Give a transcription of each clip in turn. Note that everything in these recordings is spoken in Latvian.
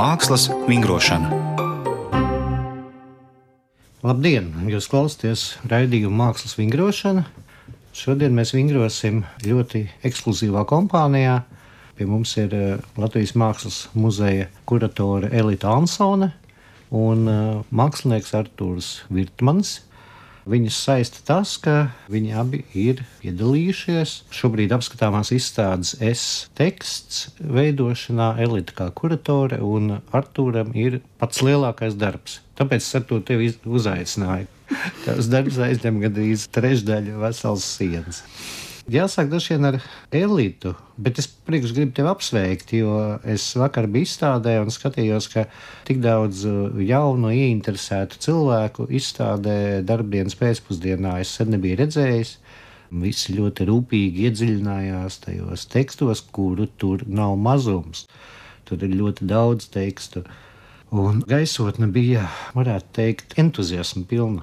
Mākslas vingrošana. Labdien! Jūs klausāties raidījuma Mākslas vingrošana. Šodien mēs vingrosim ļoti ekskluzīvā kompānijā. Pie mums ir eh, Latvijas Mākslas muzeja kuratore Elita Ansone un eh, mākslinieks Artūrs Virtmans. Viņus saista tas, ka viņi abi ir piedalījušies šobrīd apskatāmās izstādes S teksts veidošanā, Elita kā kuratore, un Artūram ir pats lielākais darbs. Tāpēc es ar to tevi uzaicināju. Tavs darbs aizņem gandrīz trešdaļu veselas sienas. Jāsāk droši vien ar elitu, bet es priekš gribu tevi apsveikt, jo es vakar biju izstādē un skatījos, ka tik daudz uh, jaunu, ieinteresētu cilvēku izstādē darbdienas pēcpusdienā es sen nebiju redzējis. Visi ļoti rūpīgi iedziļinājās tajos tekstos, kuru tur nav mazums. Tur ir ļoti daudz tekstu. Un gaisotne bija, varētu teikt, entuziasma pilna.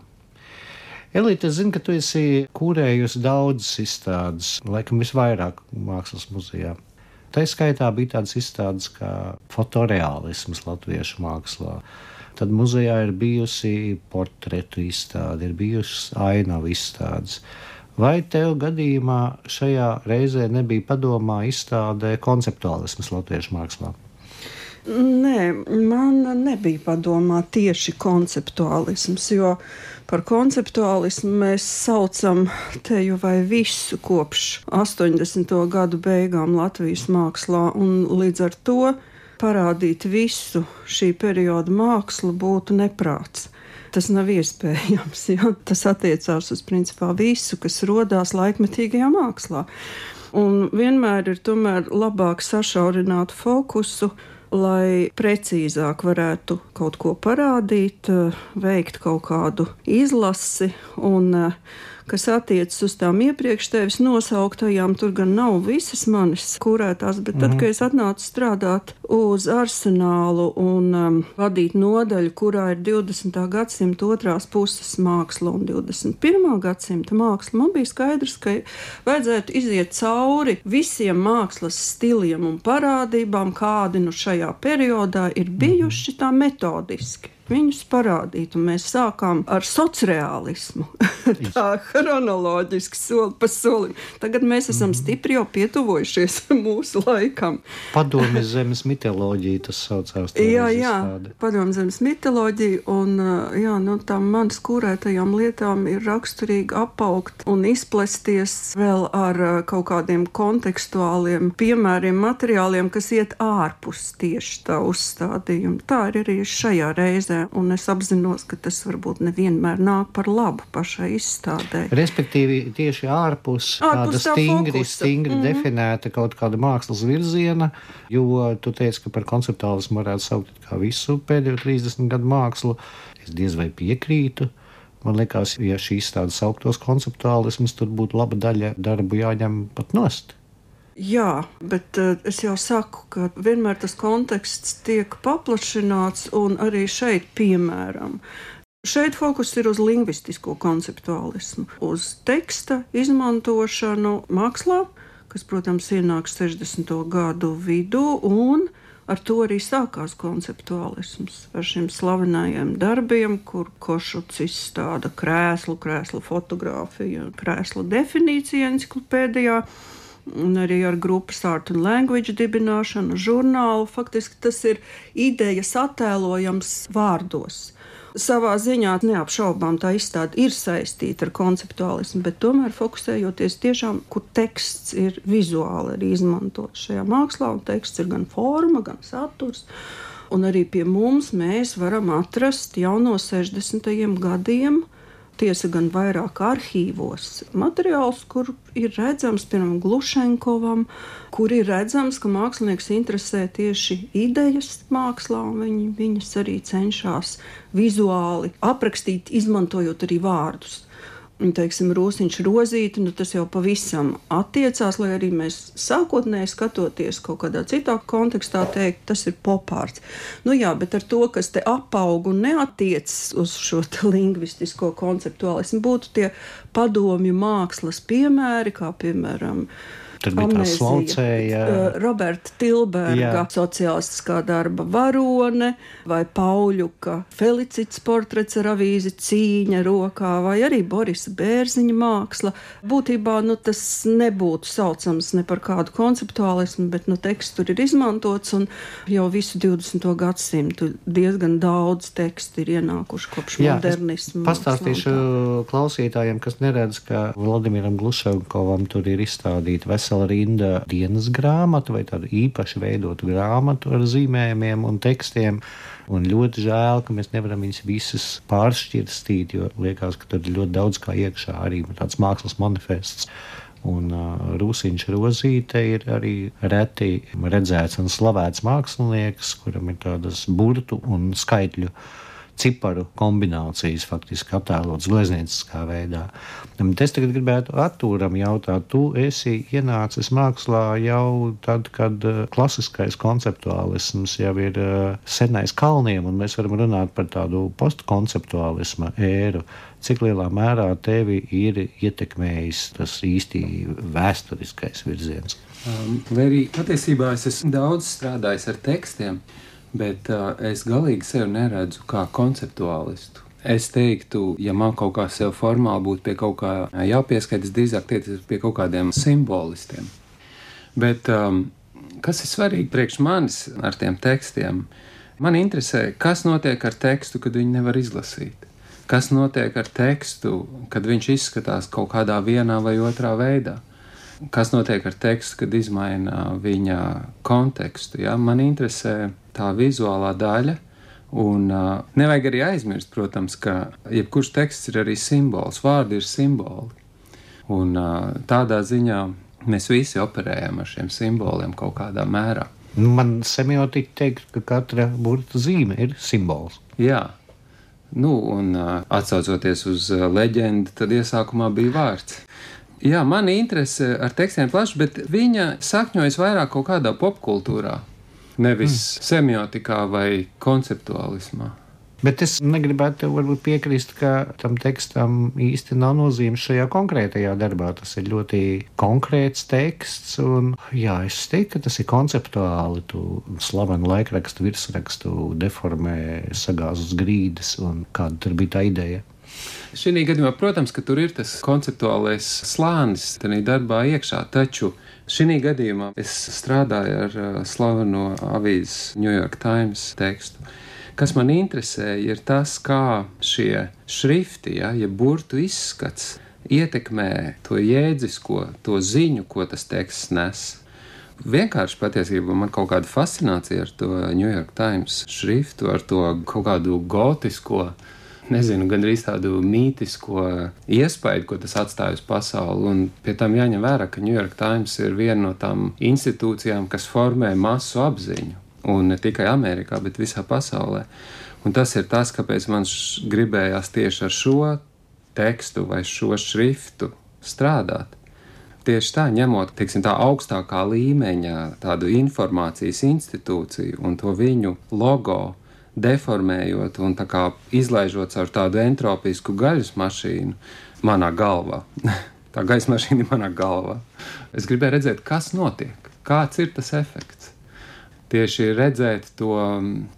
Elīte, es zinu, ka tu esi kūrējusi daudzas izstādes, laikam visvairāk mākslas muzejā. Tā skaitā bija tādas izstādes kā fotoreālisms latviešu mākslā. Tad muzejā ir bijusi portretu izstāde, ir bijušas ainavu izstādes. Vai tev gadījumā šajā reizē nebija padomā izstādē konceptuālisms latviešu mākslā? Nē, man nebija padomā tieši konceptuālisms, jo par konceptuālismu mēs saucam te jau vai visu kopš 80. gadu beigām Latvijas mākslā, un līdz ar to parādīt visu šī perioda mākslu būtu neprāts. Tas nav iespējams, jo tas attiecās uz principā visu, kas rodās laikmetīgajā mākslā. Un vienmēr ir tomēr labāk sašaurināt fokusu lai precīzāk varētu kaut ko parādīt, veikt kaut kādu izlasi un uh, kas attiecas uz tām iepriekš tevis nosauktajām. Tur gan nav visas manis kurētās, bet tad, mm -hmm. kad es atnācu strādāt uz arsenālu un um, vadīt nodaļu, kurā ir 20. gadsimta otrās puses māksla un 21. gadsimta māksla, man bija skaidrs, ka vajadzētu iziet cauri visiem mākslas stiliem un parādībām, kādi nu šajā periodā ir bijuši tā metodiski viņus parādīt. Un mēs sākām ar sociālismu, tā chronoloģiski soli pa solim. Tagad mēs esam mm. stipri jau pietuvojušies mūsu laikam. Padomju zemes mitoloģija tas saucās. Jā, jā, padomju zemes mitoloģija, un jā, nu, tām manas kurētajām lietām ir raksturīgi apaugt un izplesties vēl ar kaut kādiem kontekstuāliem piemēriem, materiāliem, kas iet ārpus tieši tā uzstādījuma. Tā ir arī šajā reizē izstādē, un es apzinos, ka tas varbūt nevienmēr nāk par labu pašai izstādē. Respektīvi, tieši ārpus, ārpus tāda stingri, fokusa. stingri mm -hmm. definēta kaut kāda mākslas virziena, jo tu teici, ka par konceptuālismu varētu saukt visu pēdējo 30 gadu mākslu. Es diez vai piekrītu. Man liekas, ja šīs tādas augtos konceptuālismus, tad būtu laba daļa darbu jāņem pat nost. Jā, bet uh, es jau saku, ka vienmēr tas konteksts tiek paplašināts, un arī šeit, piemēram, šeit fokus ir uz lingvistisko konceptuālismu, uz teksta izmantošanu mākslā, kas, protams, ienāk 60. gadu vidū, un ar to arī sākās konceptuālisms. Ar šiem slavenajiem darbiem, kur košuts izstāda krēslu, krēslu fotografiju, krēslu definīciju enciklopēdijā un arī ar grupas Art and Language dibināšanu, žurnālu. Faktiski tas ir idejas attēlojams vārdos. Savā ziņā neapšaubām tā izstāde ir saistīta ar konceptuālismu, bet tomēr fokusējoties tiešām, kur teksts ir vizuāli arī izmantots šajā mākslā, un teksts ir gan forma, gan saturs. Un arī pie mums mēs varam atrast jau no 60. gadiem tiesa gan vairāk arhīvos materiāls, kur ir redzams, piemēram, Glušenkovam, kur ir redzams, ka mākslinieks interesē tieši idejas mākslā, un viņi, viņas arī cenšas vizuāli aprakstīt, izmantojot arī vārdus teiksim, rūsiņš rozīti, nu, tas jau pavisam attiecās, lai arī mēs sākotnēji skatoties kaut kādā citā kontekstā teikt, tas ir popārds. Nu jā, bet ar to, kas te apaug un neatiecas uz šo lingvistisko konceptuālismu, būtu tie padomju mākslas piemēri, kā piemēram Tur bija tā slaucēja. Roberta Tilberga Jā. sociālistiskā darba varone, vai Pauļuka Felicits portrets ar avīzi cīņa rokā, vai arī Borisa Bērziņa māksla. Būtībā nu, tas nebūtu saucams ne par kādu konceptuālismu, bet nu, teksts tur ir izmantots, un jau visu 20. gadsimtu diezgan daudz tekstu ir ienākuši kopš Jā, modernismu. Pastāstīšu klausītājiem, kas neredz, ka Vladimiram Gluševkovam tur ir izstādīta vesela rinda dienas grāmatu vai tādu īpaši veidotu grāmatu ar zīmējumiem un tekstiem. Un ļoti žēl, ka mēs nevaram viņus visus pāršķirstīt, jo liekas, ka tur ir ļoti daudz kā iekšā arī tāds mākslas manifests. Un uh, Rūsiņš Rozīte ir arī reti redzēts un slavēts mākslinieks, kuram ir tādas burtu un skaitļu ciparu kombinācijas faktiski attēlotas gleznieciskā veidā. Es tagad gribētu attūram jautāt, tu esi ienācis mākslā jau tad, kad eh, klasiskais konceptuālisms jau ir eh, senais kalniem, un mēs varam runāt par tādu postkonceptuālisma ēru. Cik lielā mērā tevi ir ietekmējis tas īsti vēsturiskais virziens? Um, vai arī patiesībā es esmu daudz strādājis ar tekstiem, bet uh, es galīgi sevi neredzu kā konceptuālistu. Es teiktu, ja man kaut kā sev formāli būtu pie kaut kā jāpieskaitās, drīzāk tiecas pie kaut kādiem simbolistiem. Bet um, kas ir svarīgi priekš manis ar tiem tekstiem? Man interesē, kas notiek ar tekstu, kad viņi nevar izlasīt. Kas notiek ar tekstu, kad viņš izskatās kaut kādā vienā vai otrā veidā? Kas notiek ar tekstu, kad izmaina viņa kontekstu? Ja? Man interesē tā vizuālā daļa. Un uh, nevajag arī aizmirst, protams, ka jebkurš teksts ir arī simbols, vārdi ir simboli. Un uh, tādā ziņā mēs visi operējam ar šiem simboliem kaut kādā mērā. Nu, man semiotika teikt, ka katra burta zīme ir simbols. Jā, nu, un atsaucoties uz leģendu, tad iesākumā bija vārds. Jā, man interese ar tekstiem plaša, bet viņa sakņojas vairāk kaut kādā popkultūrā nevis mm. semiotikā vai konceptuālismā. Bet es negribētu piekrist, ka tam tekstam īsti nav nozīmes šajā konkrētajā darbā. Tas ir ļoti konkrēts teksts, un jā, es teiktu, ka tas ir konceptuāli. Tu slavenu laikrakstu virsrakstu deformē, sagāz uz grīdas, un kāda tur bija tā ideja. Šī gadījumā, protams, ka tur ir tas konceptuālais slānis tajā darbā iekšā, taču Šī gadījumā es strādāju ar uh, slaveno avīzes New York Times tekstu. Kas man interesē, ir tas, kā šie šrifti, ja, ja burtu izskats, ietekmē to jēdzisko, to ziņu, ko tas teksts nes. Vienkārši patiesībā man kaut kāda fascinācija ar to New York Times šriftu, ar to kaut kādu gotisko nezinu, gandrīz tādu mītisko iespaidu, ko tas atstāja uz pasauli. Un pie tam jāņem vērā, ka New York Times ir viena no tām institūcijām, kas formē masu apziņu. Un ne tikai Amerikā, bet visā pasaulē. Un tas ir tas, kāpēc man gribējās tieši ar šo tekstu vai šo šriftu strādāt. Tieši tā, ņemot teiksim, tā augstākā līmeņa tādu informācijas institūciju un to viņu logo, deformējot un izlaižot caur tādu entropisku gaļas mašīnu manā galvā. tā gaisa mašīna ir manā galvā. Es gribēju redzēt, kas notiek, kāds ir tas efekts. Tieši redzēt to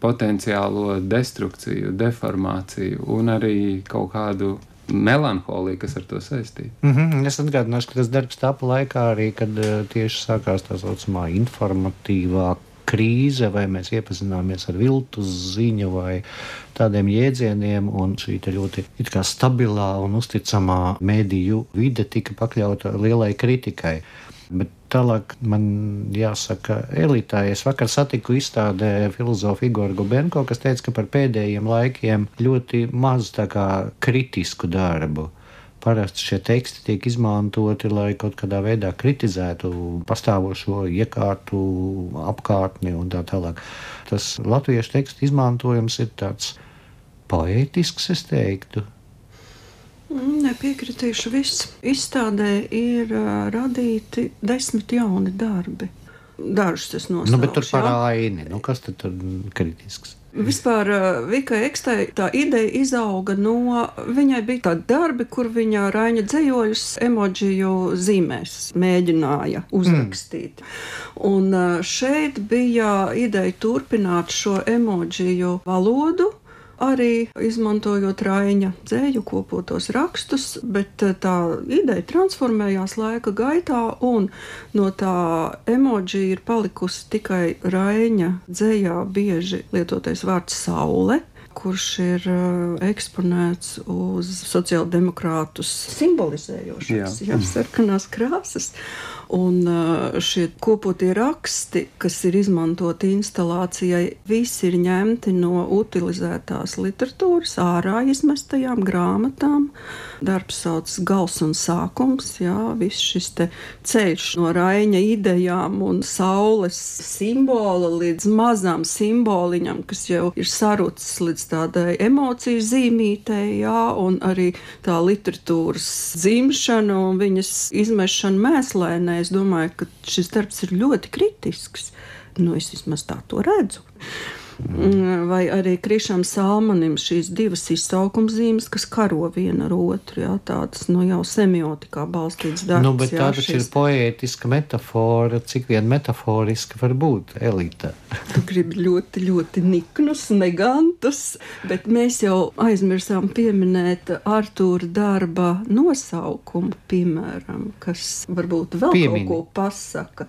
potenciālo destrukciju, deformāciju un arī kaut kādu melanholija, kas ar to saistīta. Mm -hmm. Es atgādināšu, ka tas darbs tapa laikā arī, kad uh, tieši sākās tā saucamā informatīvā krīze, vai mēs iepazināmies ar viltus ziņu vai tādiem jēdzieniem, šī ļoti stabilā un uzticamā mediju vide tika pakļauta lielai kritikai. Bet tālāk man jāsaka, elitā. Es vakar satiku izstādē filozofu Igoru Gubenko, kas teica, ka par pēdējiem laikiem ļoti maz kritisku darbu Parasti šie teksti tiek izmantoti, lai kaut kādā veidā kritizētu pastāvošo iekārtu, apkārtni un tā tālāk. Tas latviešu tekstu izmantojums ir tāds poētisks, es teiktu. Nepiekritīšu viss. Izstādē ir uh, radīti desmit jauni darbi. Dažus es nosaucu. Nu, bet tur par aini. Nu, kas tad tur kritisks? Vispār uh, Vikai Ekstai tā ideja izauga no, viņai bija tādi darbi, kur viņa Raņa dzējoļus emoģiju zīmēs mēģināja uzrakstīt. Mm. Un uh, šeit bija ideja turpināt šo emoģiju valodu, arī izmantojot Raina dzēju kopotos rakstus, bet eh, tā ideja transformējās laika gaitā, un no tā emoji ir palikusi tikai Raina dzējā bieži lietotais vārds saule kurš ir uh, eksponēts uz sociāldemokrātus simbolizējošas, jā sarkanās krāsas. Un šie kopotie raksti, kas ir izmantoti instalācijai, visi ir ņemti no utilizētās literatūras, ārā izmestajām grāmatām. Darbs sauc Gals un sākums, jā, viss šis ceļš no Raņa idejām un saules simbola līdz mazām simboliņam, kas jau ir sarucis līdz tādai emociju zīmītei, jā, un arī tā literatūras dzimšana un viņas izmešana mēslēnē es domāju, ka šis darbs ir ļoti kritisks. Nu, es vismaz tā to redzu. Mm. Vai arī Krišam Salmanim šīs divas izsaukuma zīmes, kas karo viena ar otru, jā, tādas nu, jau semiotikā balstītas darbs. Nu, bet jā, tā taču šīs... ir poētiska metafora, cik vien metaforiska var būt elite. tu gribi ļoti, ļoti niknus, negantus, bet mēs jau aizmirsām pieminēt Artūra darba nosaukumu, piemēram, kas varbūt vēl Piemini. kaut ko pasaka.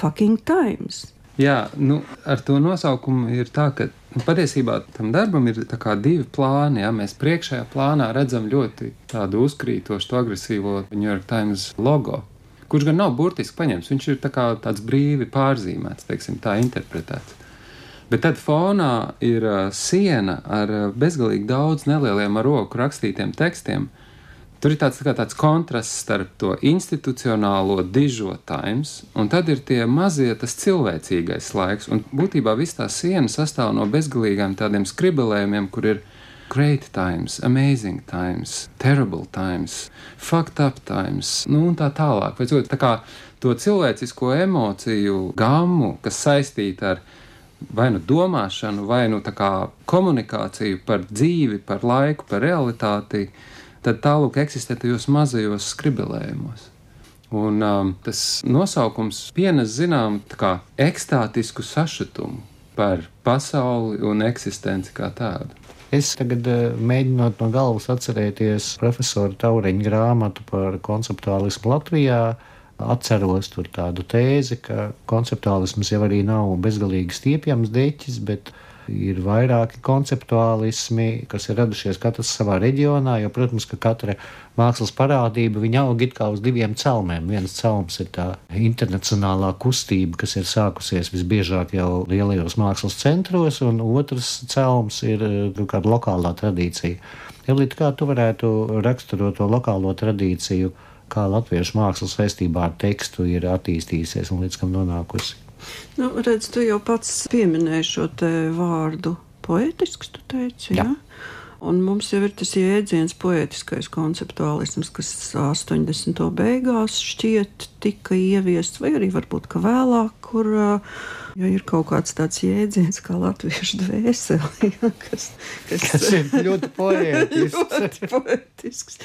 Fucking Times. Jā, nu, ar to nosaukumu ir tā, ka nu, patiesībā tam darbam ir divi plāni. Jā. Mēs priekšējā plānā redzam ļoti tādu uzkrītošu, agresīvo New York Times logo, kurš gan nav burtiski paņemts. Viņš ir tā tāds brīvi pārzīmēts, teiksim, tā interpretēts. Bet tad fonā ir uh, siena ar uh, bezgalīgi daudz nelieliem ar roku rakstītiem tekstiem, Tur ir tāds, tā tāds kontrasts starp to institucionālo dižo times, un tad ir tie mazie, tas cilvēcīgais laiks. Un būtībā viss tā siena sastāv no bezgalīgiem tādiem skribelējumiem, kur ir great times, amazing times, terrible times, fucked up times, nu un tā tālāk. Vai tā kā to cilvēcisko emociju gammu, kas saistīta ar vai nu domāšanu, vai nu komunikāciju par dzīvi, par laiku, par realitāti tad tālāk eksistē tajos mazajos skribelējumos. Un um, tas nosaukums pienes zinām ekstātisku sašutumu par pasauli un eksistenci kā tādu. Es tagad uh, mēģinot no galvas atcerēties profesoru Taureņa grāmatu par konceptuālismu Latvijā. Atceros tur tādu tēzi, ka konceptuālisms jau arī nav bezgalīgi stiepjams deķis, bet ir vairāki konceptuālismi, kas ir radušies katrs savā reģionā, jo, protams, ka katra mākslas parādība viņa aug it kā uz diviem celmiem. Viens celms ir tā internacionālā kustība, kas ir sākusies visbiežāk jau lielajos mākslas centros, un otrs celms ir nu, kāda lokālā tradīcija. Elīte, kā tu varētu raksturot to lokālo tradīciju, kā latviešu mākslas saistībā ar tekstu ir attīstījusies un līdz kam nonākusi? Nu, redz, tu jau pats pieminēji šo vārdu poetisks, tu teici. Jā. Ja? Un mums jau ir tas jēdziens, poetiskais konceptuālisms, kas 80. beigās šķiet tika ieviests, vai arī varbūt vēlāk, kur uh, Jo ir kaut kāds tāds jēdziens, kā latviešu dvēseli, ja, kas, kas, kas ir ļoti poetisks. ļoti poetisks.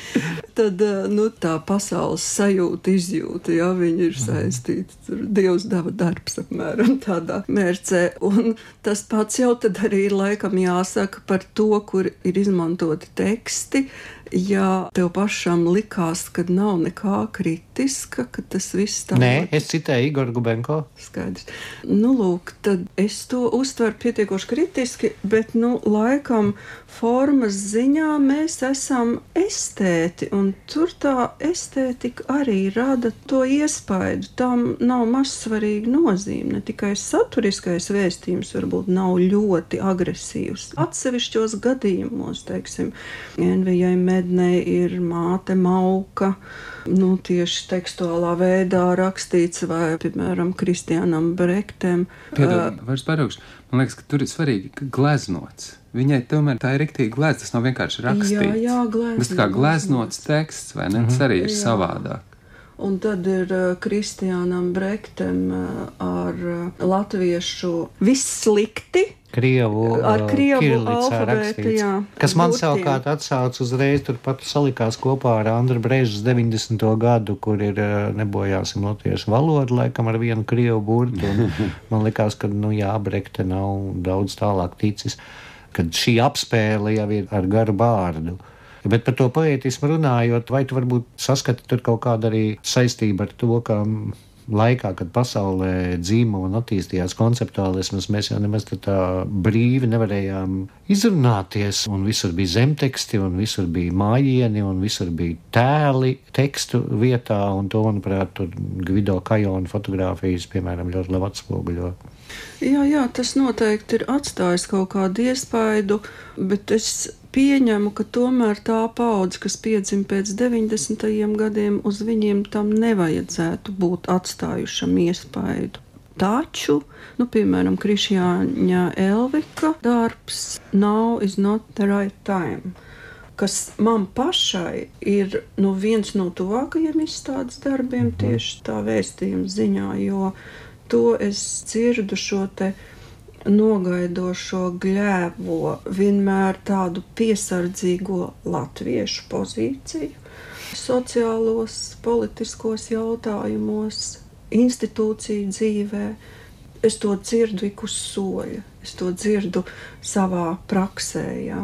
Tad eh, nu, tā pasaules sajūta, izjūta, ja viņi ir mhm. saistīti. Tur Dievs deva darbs apmēram tādā mērcē. Un tas pats jau tad arī ir laikam jāsaka par to, kur ir izmantoti teksti ja tev pašam likās, ka nav nekā kritiska, ka tas viss tā ir. Nē, es citēju Igoru Gubenko. Skaidrs. Nu, lūk, tad es to uztveru pietiekoši kritiski, bet, nu, laikam formas ziņā mēs esam estēti, un tur tā estētika arī rada to iespaidu. Tam nav mazsvarīga nozīme, ne tikai saturiskais vēstījums varbūt nav ļoti agresīvs. Atsevišķos gadījumos, teiksim, NVJ mednē ir māte mauka. Nu, tieši tekstuālā veidā rakstīts, vai, piemēram, Kristianam Brektam. Piedod, uh, vairs Man liekas, ka tur ir svarīgi, gleznots. Viņai tomēr tā ir rīktīgi gleznots, tas nav vienkārši rakstīts. Jā, jā gleznots. Tas kā gleznots teksts, vai ne? Tas arī ir jā. savādāk. Un tad ir uh, Kristiānam Brektam uh, ar uh, latviešu viss slikti. Krievu, Ar krievu alfabētu, jā, Kas man burtiem. savukārt atsauc uzreiz turpat salikās kopā ar Andru Brežas 90. gadu, kur ir nebojāsim latviešu valodu, laikam ar vienu krievu burtu. Man likās, ka, nu jā, Brekte nav daudz tālāk ticis, kad šī apspēle jau ir ar garu bārdu. Bet par to poētismu runājot, vai tu varbūt saskati tur kaut kādu arī saistību ar to, ka laikā, kad pasaulē dzīvo un attīstījās konceptuālisms, mēs jau nemaz tā, brīvi nevarējām izrunāties. Un visur bija zemteksti, un visur bija mājiņi, un visur bija tēli tekstu vietā. Un to, manuprāt, Gvido Kajona fotografijas, piemēram, ļoti labi atspoguļo. Jā, jā, tas noteikti ir atstājis kaut kādu iespaidu, bet es pieņemu, ka tomēr tā paudze, kas piedzima pēc 90. gadiem, uz viņiem tam nevajadzētu būt atstājušam iespaidu. Taču, nu, piemēram, Krišjāņa Elvika darbs Now is not the right time, kas man pašai ir nu, viens no tuvākajiem izstādes darbiem tieši tā vēstījuma ziņā, jo to es dzirdu šo te nogaidošo gļēvo, vienmēr tādu piesardzīgo latviešu pozīciju, sociālos, politiskos jautājumos, institūciju dzīvē. Es to dzirdu ik uz soļa. Es to dzirdu savā praksē. Jā.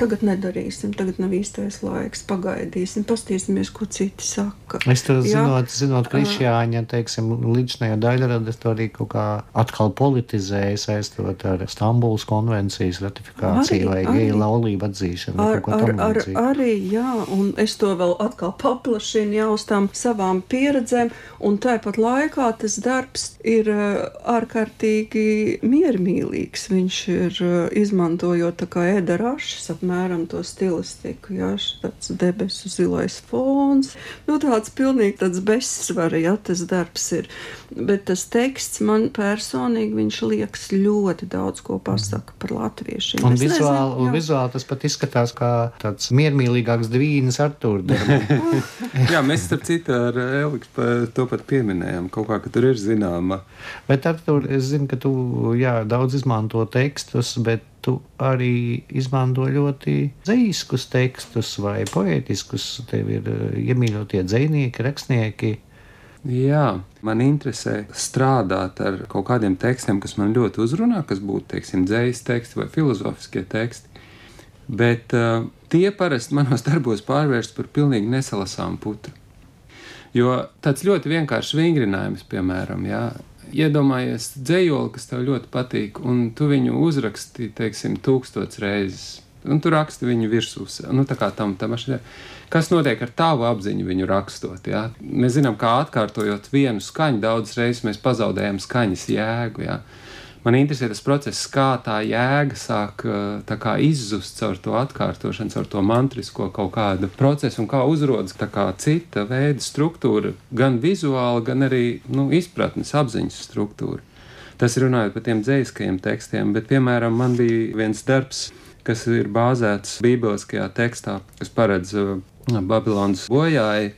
Tagad nedarīsim, tagad nav īstais laiks. Pagaidīsim, paskatīsimies, ko citi saka. Es to Jā. zinot, zinot Krišjāņa, teiksim, līdzinājā daļradas to arī kaut kā atkal politizēja saistot ar Stambulas konvencijas ratifikāciju Arī- vai geju laulību atzīšanu. Ar, ar, ar, arī, jā, un es to vēl atkal paplašinu jau uz tām savām pieredzēm, un tāpat laikā tas darbs ir ārkārtīgi miermīlīgs. Viņš ir eh, izmantojot tā kā ederašs, apmēram to stilistiku, jā, tāds debesu zilais fons, nu tāds pilnīgi tāds bezsvara, jā, tas darbs ir. Bet tas teksts man personīgi, viņš liekas ļoti daudz ko pasaka par latviešiem. Un Es nezinu, vizuāli, un vizuāli tas pat izskatās kā tāds miermīlīgāks divīnas Artūra. Jā, mēs starp citu ar Eliku par to pat pieminējām. Kaut kā, ka tur ir zināma. Bet ar to es zinu, ka tu jā, daudz izmanto tekstus, bet tu arī izmanto ļoti dzīskus tekstus vai poētiskus. Tev ir eh, iemīļotie dzinieki, rakstnieki. Jā, man interesē strādāt ar kaut kādiem tekstiem, kas man ļoti uzrunā, kas būtu, teiksim, dzīsli teksti vai filozofiskie teksti. Bet uh, tie parasti manos darbos pārvērst par pilnīgi nesalasām putu. Jo tāds ļoti vienkāršs vingrinājums, piemēram, jā, iedomājies dzējoli, kas tev ļoti patīk, un tu viņu uzraksti, teiksim, tūkstots reizes. Un tu raksti viņu virsū, nu, tā kā tam tam mašīnai. Kas notiek ar tavu apziņu viņu rakstot? Jā? Mēs zinām, kā atkārtojot vienu skaņu, daudzas reizes mēs pazaudējam skaņas jēgu. Jā? Man interesē tas process, kā tā jēga sāk uh, tā kā izzust caur to atkārtošanu, caur to mantrisko kaut kādu procesu, un kā uzrodas kā cita veida struktūra, gan vizuāli, gan arī nu, izpratnes, apziņas struktūra. Tas ir runājot par tiem dzīskajiem tekstiem, bet, piemēram, man bija viens darbs, kas ir bāzēts bībeliskajā tekstā, kas paredz uh, Babilonas bojāju.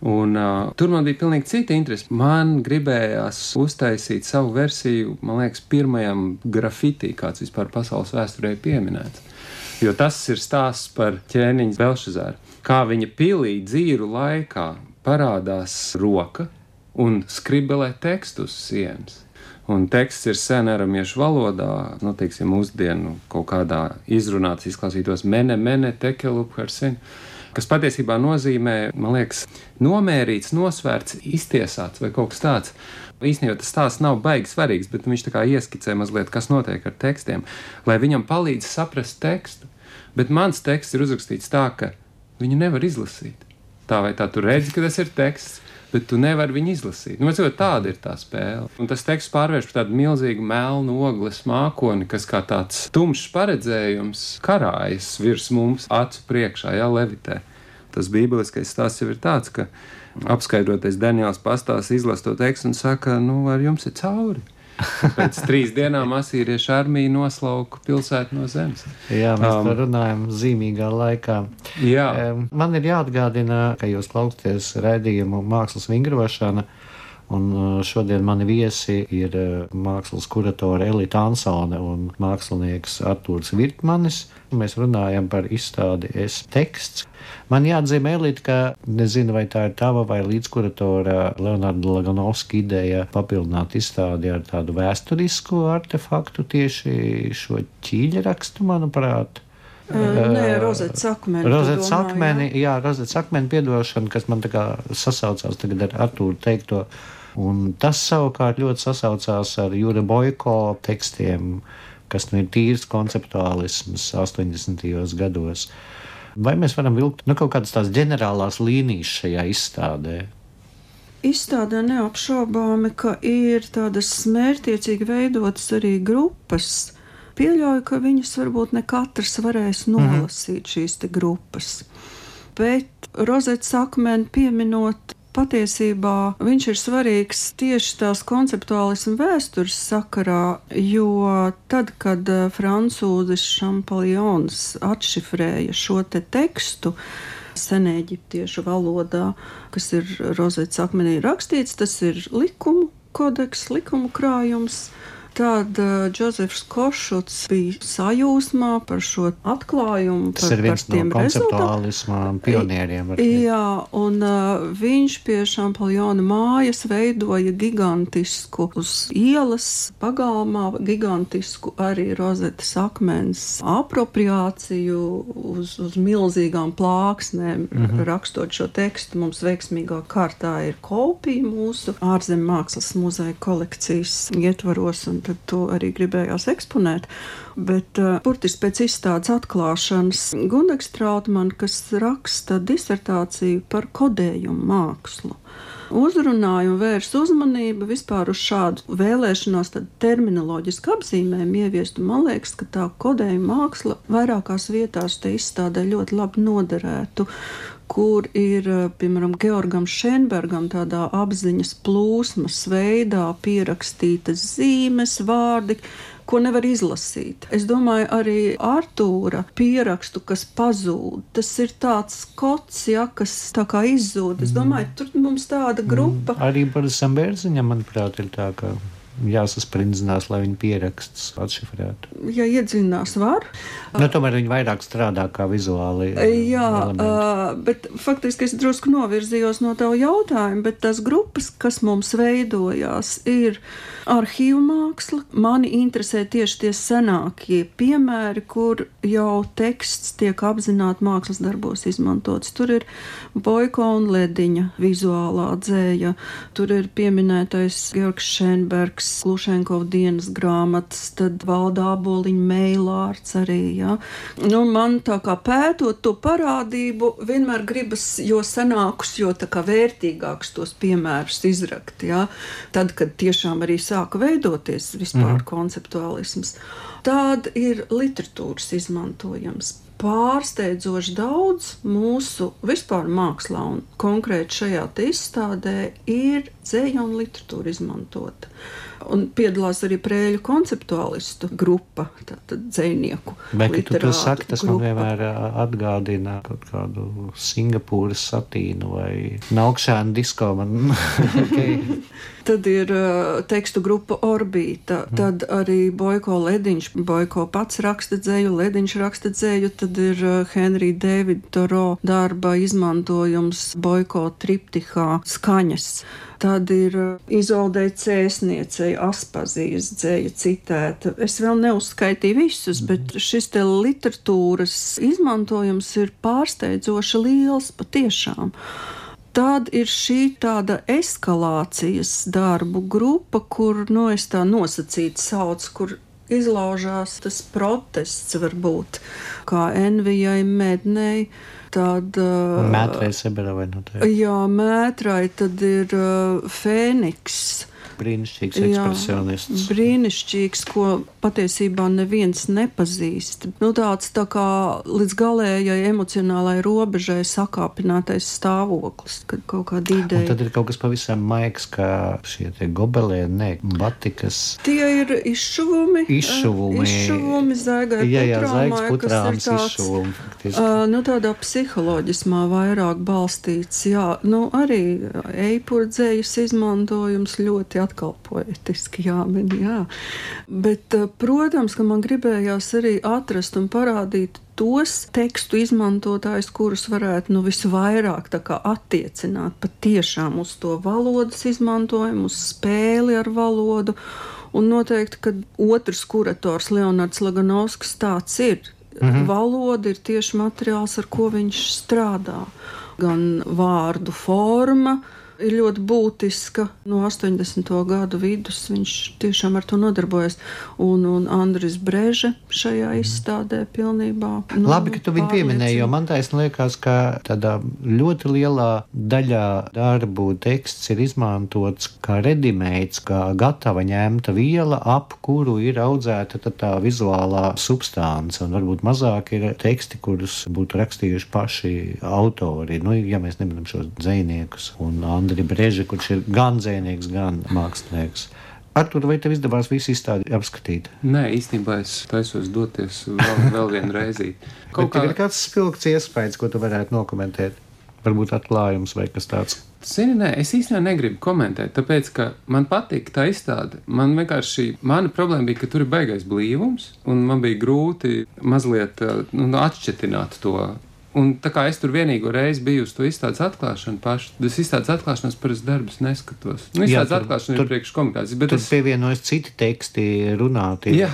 Un, uh, tur man bija pilnīgi cita interese. Man gribējās uztaisīt savu versiju, man liekas, pirmajam grafitī, kāds vispār pasaules vēsturē pieminēts. Jo tas ir stāsts par ķēniņu Belšazaru. Kā viņa pilī dzīru laikā parādās roka un skribelē tekstu uz sienas. Un teksts ir sen aramiešu valodā, nu, teiksim, mūsdienu kaut kādā izrunāts, izklausītos mene, mene, tekelupharsin, kas patiesībā nozīmē, man liekas, nomērīts, nosvērts, iztiesāts vai kaut kas tāds. Īstenībā tas stāsts nav baigi svarīgs, bet viņš tā kā ieskicē mazliet, kas notiek ar tekstiem, lai viņam palīdz saprast tekstu. Bet mans teksts ir uzrakstīts tā, ka viņu nevar izlasīt. Tā vai tā, tu redzi, ka tas ir teksts, bet tu nevari viņu izlasīt. Nu, redzot, tāda ir tā spēle. Un tas teksts pārvērš par tādu milzīgu melnu ogles mākoni, kas kā tāds tumšs paredzējums karājas virs mums acu priekšā, jā, levitē. Tas bībeliskais stāsts jau ir tāds, ka apskaidrotais Daniels pastāsta, izlasa to tekstu un saka, nu, ar jums ir cauri. Pēc trīs dienām asīriešu armija noslauka pilsētu no zemes. Jā, mēs um, runājam zīmīgā laikā. Jā. Man ir jāatgādina, ka jūs klausāties raidījumu mākslas vingrošana. Un uh, šodien mani viesi ir uh, mākslas kuratore Elita Ansone un mākslinieks Artūrs Virtmanis. Mēs runājam par izstādi Es teksts. Man jāatzīmē, Elita, ka nezinu, vai tā ir tava vai līdzkuratora Leonarda Laganovska ideja papildināt izstādi ar tādu vēsturisku artefaktu, tieši šo ķīļrakstu, manuprāt. Nē, rozets akmeni. Rozets akmeni, jā, jā rozets akmeni piedošana, kas man tā kā sasaucās tagad ar Artūru teikto. Un tas savukārt ļoti sasaucās ar Jūra Boiko tekstiem, kas nu ir tīrs konceptuālisms 80. gados. Vai mēs varam vilkt nu, kaut kādas tās ģenerālās līnijas šajā izstādē? Izstādē neapšaubāmi, ka ir tādas mērķiecīgi veidotas arī grupas. Pieļauju, ka viņas varbūt ne katrs varēs mhm. nolasīt mm -hmm. šīs grupas. Bet Rozetes akmeni pieminot patiesībā viņš ir svarīgs tieši tās konceptuālismu vēstures sakarā, jo tad, kad eh, francūzis Šampaljons atšifrēja šo te tekstu, senēģiptiešu valodā, kas ir rozēts akmenī rakstīts, tas ir likumu kodeks, likumu krājums. Tad uh, Džozefs Košuts bija sajūsmā par šo atklājumu. Tas par, ir viens no konceptuālismā pionieriem. Jā, un uh, viņš pie Šampaljona mājas veidoja gigantisku uz ielas pagalmā, gigantisku arī rozetes akmens apropriāciju uz, uz milzīgām plāksnēm, mm -hmm. rakstot šo tekstu. Mums veiksmīgā kārtā ir kopija mūsu ārzem mākslas muzeja kolekcijas ietvaros. Un tad to arī gribējās eksponēt. Bet uh, burtiski pēc izstādes atklāšanas Gundags Trautmann, kas raksta disertāciju par kodējumu mākslu uzrunāja un vērsa uzmanību vispār uz šādu vēlēšanos, tad terminoloģisku apzīmējumu ieviestu. Man liekas, ka tā kodējuma māksla vairākās vietās te izstādē ļoti labi noderētu kur ir, eh, piemēram, Georgam Šenbergam tādā apziņas plūsmas veidā pierakstītas zīmes, vārdi, ko nevar izlasīt. Es domāju, arī Artūra pierakstu, kas pazūd, tas ir tāds kots, ja, kas tā kā izzūd. Es mm. domāju, tur mums tāda grupa. Mm. Arī Borisam Bērziņam, manuprāt, ir tā, ka jāsasprindzinās, lai viņi pierakstus atšifrētu. Ja iedziļinās, var. Nu, tomēr viņi vairāk strādā kā vizuāli. Jā, elementi. bet faktiski es drusku novirzījos no tava jautājuma, bet tās grupas, kas mums veidojās, ir arhīvu māksla. Mani interesē tieši tie senākie piemēri, kur jau teksts tiek apzināti mākslas darbos izmantots. Tur ir Boiko un Lediņa vizuālā dzēja, tur ir pieminētais Georgs Šenbergs, Marks Lušenko dienas grāmatas, tad valda aboliņa meilārds arī. Ja. Nu, man tā kā pētot to parādību, vienmēr gribas jo senākus, jo tā kā vērtīgākus tos piemērus izrakt. Ja. Tad, kad tiešām arī sāka veidoties vispār mm. konceptuālisms. Tāda ir literatūras izmantojams pārsteidzoši daudz mūsu vispār mākslā, un konkrēti šajā izstādē, ir dzēja un literatūra izmantota un piedalās arī prēļu konceptuālistu grupa, tātad dzēnieku. Kad tu to saki, tas grupa. man vienmēr atgādina kaut kādu Singapūras satīnu vai naukšēnu disko. Man, okay. Tad ir uh, tekstu grupa Orbīta, mm. tad arī Boiko Lediņš, Boiko pats raksta dzēju, Lediņš raksta dzēju, tad ir uh, Henrija Davida Toro darba izmantojums Boiko triptihā skaņas. Tad ir Izolde Cēsniecei, Aspazijas dzēja citēta. Es vēl neuzskaitīju visus, bet mhm. šis te literatūras izmantojums ir pārsteidzoši liels patiešām. Tad ir šī tāda eskalācijas darbu grupa, kur no nu, es tā nosacīti saucu, kur izlaužās tas protests, varbūt kā Envijai Mednei Tad, uh, mētrai Seberovai noteikti. Jā, mētrai tad ir uh, Fēniks. Brīnišķīgs ekspresionists. Brīnišķīgs, ko patiesībā neviens nepazīst. Nu, tāds tā kā līdz galējai emocionālai robežai sakāpinātais stāvoklis, kad kaut kāda ideja. Un tad ir kaut kas pavisam maigs, kā šie gobelēni, ne, batikas. Tie ir izšuvumi. Izšuvumi. Izšuvumi zaigai Jā, jā, putrāmai, zaigas kas ir putrāms tāds, izšuvumi. Uh, nu, tādā psiholoģismā vairāk balstīts. Jā, nu, arī eipurdzējas izmantojums ļoti atkal poetiski jāmin. Jā. Bet, uh, protams, ka man gribējās arī atrast un parādīt tos tekstu izmantotājus, kurus varētu nu, visvairāk tā kā attiecināt patiešām uz to valodas izmantojumu, uz spēli ar valodu. Un noteikti, ka otrs kurators, Leonards Laganovskis, tāds ir. Mhm. Valoda ir tieši materiāls, ar ko viņš strādā. Gan vārdu forma ir ļoti būtiska. No 80. gadu vidus viņš tiešām ar to nodarbojas. Un, un Andris Breže šajā izstādē pilnībā. Nu, Labi, ka tu viņu pieminēji, jo man taisnība liekas, ka tādā ļoti lielā daļā darbu teksts ir izmantots kā redimēts, kā gatava ņemta viela, ap kuru ir audzēta tā, tā vizuālā substance. Un varbūt mazāk ir teksti, kurus būtu rakstījuši paši autori. Nu, ja mēs neminam šos dziniekus un Andri Breži, kurš ir gan dzinieks, gan mākslinieks. Artur, vai tev izdevās visu izstādi apskatīt? Nē, īstenībā es taisos doties vēl, vēl vienu reizi. Kaut kā ir kāds spilgts iespējas, ko tu varētu nokomentēt. Varbūt atklājums vai kas tāds. Zini, nē, es īstenībā negribu komentēt, tāpēc, ka man patīk tā izstāde. Man vienkārši, mana problēma bija, ka tur ir baigais blīvums, un man bija grūti mazliet nu, atšķitināt to Un tā kā es tur vienīgo reizi biju uz to izstādes atklāšanu, pašu, tas izstādes atklāšanas parasti darbus neskatos. Nu, izstādes tur- atklāšana tur- ir priekš komunikācijas, bet Tur es, pievienojas citi teksti, runāti. jā,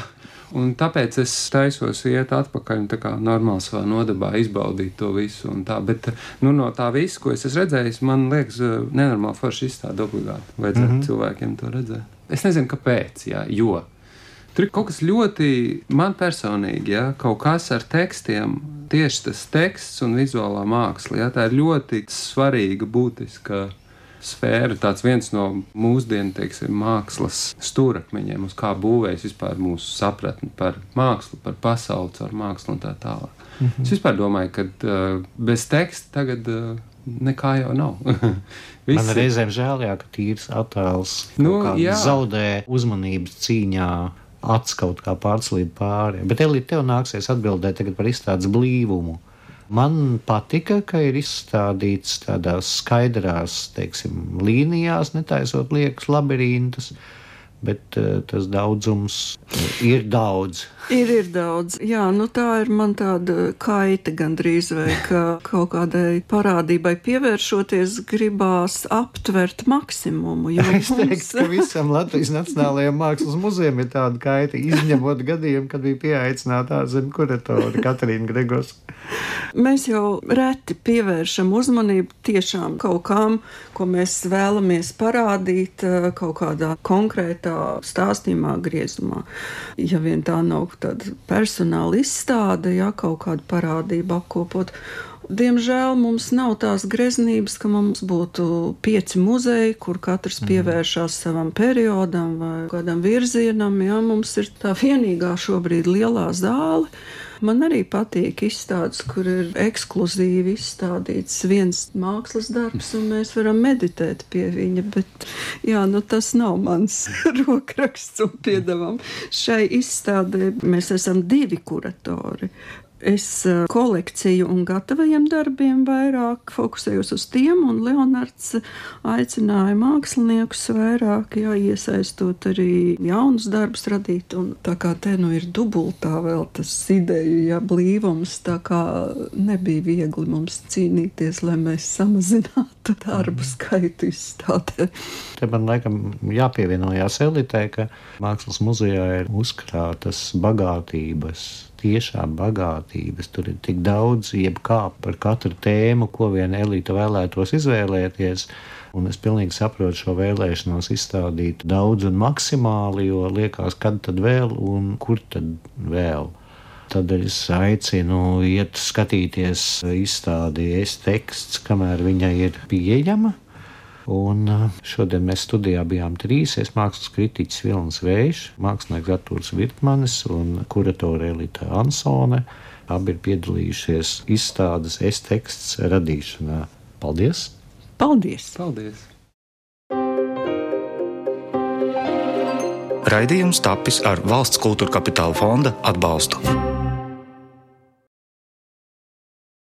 un tāpēc es taisos iet atpakaļ un tā kā normāli savā nodabā izbaudīt to visu. Bet, nu, no tā visa, ko es esmu redzējis, man liekas, eh, nenormāli forši izstāde obligāti. Vajadzētu mm -hmm. cilvēkiem to redzēt. Es nezinu, kāpēc, jā, jo. Tur ir kaut kas ļoti man personīgi, ja kaut kas ar tekstiem, tieši tas teksts un vizuālā māksla. Ja, tā ir ļoti svarīga, būtiska sfēra. Tāds viens no mūsdienu teiksim, mākslas stūrakmeņiem, uz kā būvējas vispār mūsu sapratne par mākslu, par pasauli, ar mākslu un tā tālāk. Mm -hmm. Es vispār domāju, ka uh, bez teksta tagad uh, nekā jau nav. Man reizēm žēl, jā, ka tīrs attēls Nu, jā. zaudē uzmanības cīņā. Acis kaut kā pārslīd pāri. Bet, Elīte, tev nāksies atbildēt par izstādes blīvumu. Man patika, ka ir izstādīts tādās skaidrās, teiksim, līnijās, netaisot liekas labirintus, bet uh, tas daudzums ir daudz. Ir, ir daudz. Jā, nu tā ir man tāda kaita gandrīz, vai ka kaut kādai parādībai pievēršoties, gribās aptvert maksimumu. Es mums- teiktu, ka visam Latvijas Nacionālajiem Mākslas muzejam ir tāda kaita, izņemot gadījumu, kad bija pieaicināta ārzemju kuratore Katrīna Gregos. Mēs jau reti pievēršam uzmanību tiešām kaut kam, ko mēs vēlamies parādīt eh, kaut kādā konkrētā stāstījumā, griezumā. Ja vien tā nav tāda personāla izstāde, ja kaut kāda parādība apkopot. Diemžēl mums nav tās greznības, ka mums būtu pieci muzeji, kur katrs pievēršās savam periodam vai kādam virzienam. Jā, mums ir tā vienīgā šobrīd lielā zāle. Man arī patīk izstādes, kur ir ekskluzīvi izstādīts viens mākslas darbs, un mēs varam meditēt pie viņa. Bet jā, nu, tas nav mans rokraksts, un piedevam šai izstādē mēs esam divi kuratori. Es eh, kolekciju un gatavajiem darbiem vairāk fokusējos uz tiem, un Leonards aicināja māksliniekus vairāk jā, iesaistot arī jaunus darbus radīt. Un tā kā te nu ir dubultā vēl tas ideju, ja blīvums, tā kā nebija viegli mums cīnīties, lai mēs samazinātu darbu skaitu izstādē. Te man laikam jāpievienojās elitē, ka Mākslas muzejā ir uzkrātas bagātības. Tiešām bagātības. Tur ir tik daudz, jebkā par katru tēmu, ko viena elite vēlētos izvēlēties. Un es pilnīgi saprotu šo vēlēšanos izstādīt daudz un maksimāli, jo liekas, kad tad vēl un kur tad vēl. Tad es aicinu iet skatīties izstādīties teksts, kamēr viņa ir pieejama. Un šodien mēs studijā bijām trīs. Es mākslas kritiķis Vilnis Vējš, mākslinieks Artūrs Virkmanis un kuratore Elita Ansone. Abi ir piedalījušies izstādes es-teksts radīšanā. Paldies! Paldies! Paldies! Raidījums tapis ar valsts kultūra kapitāla fonda atbalstu.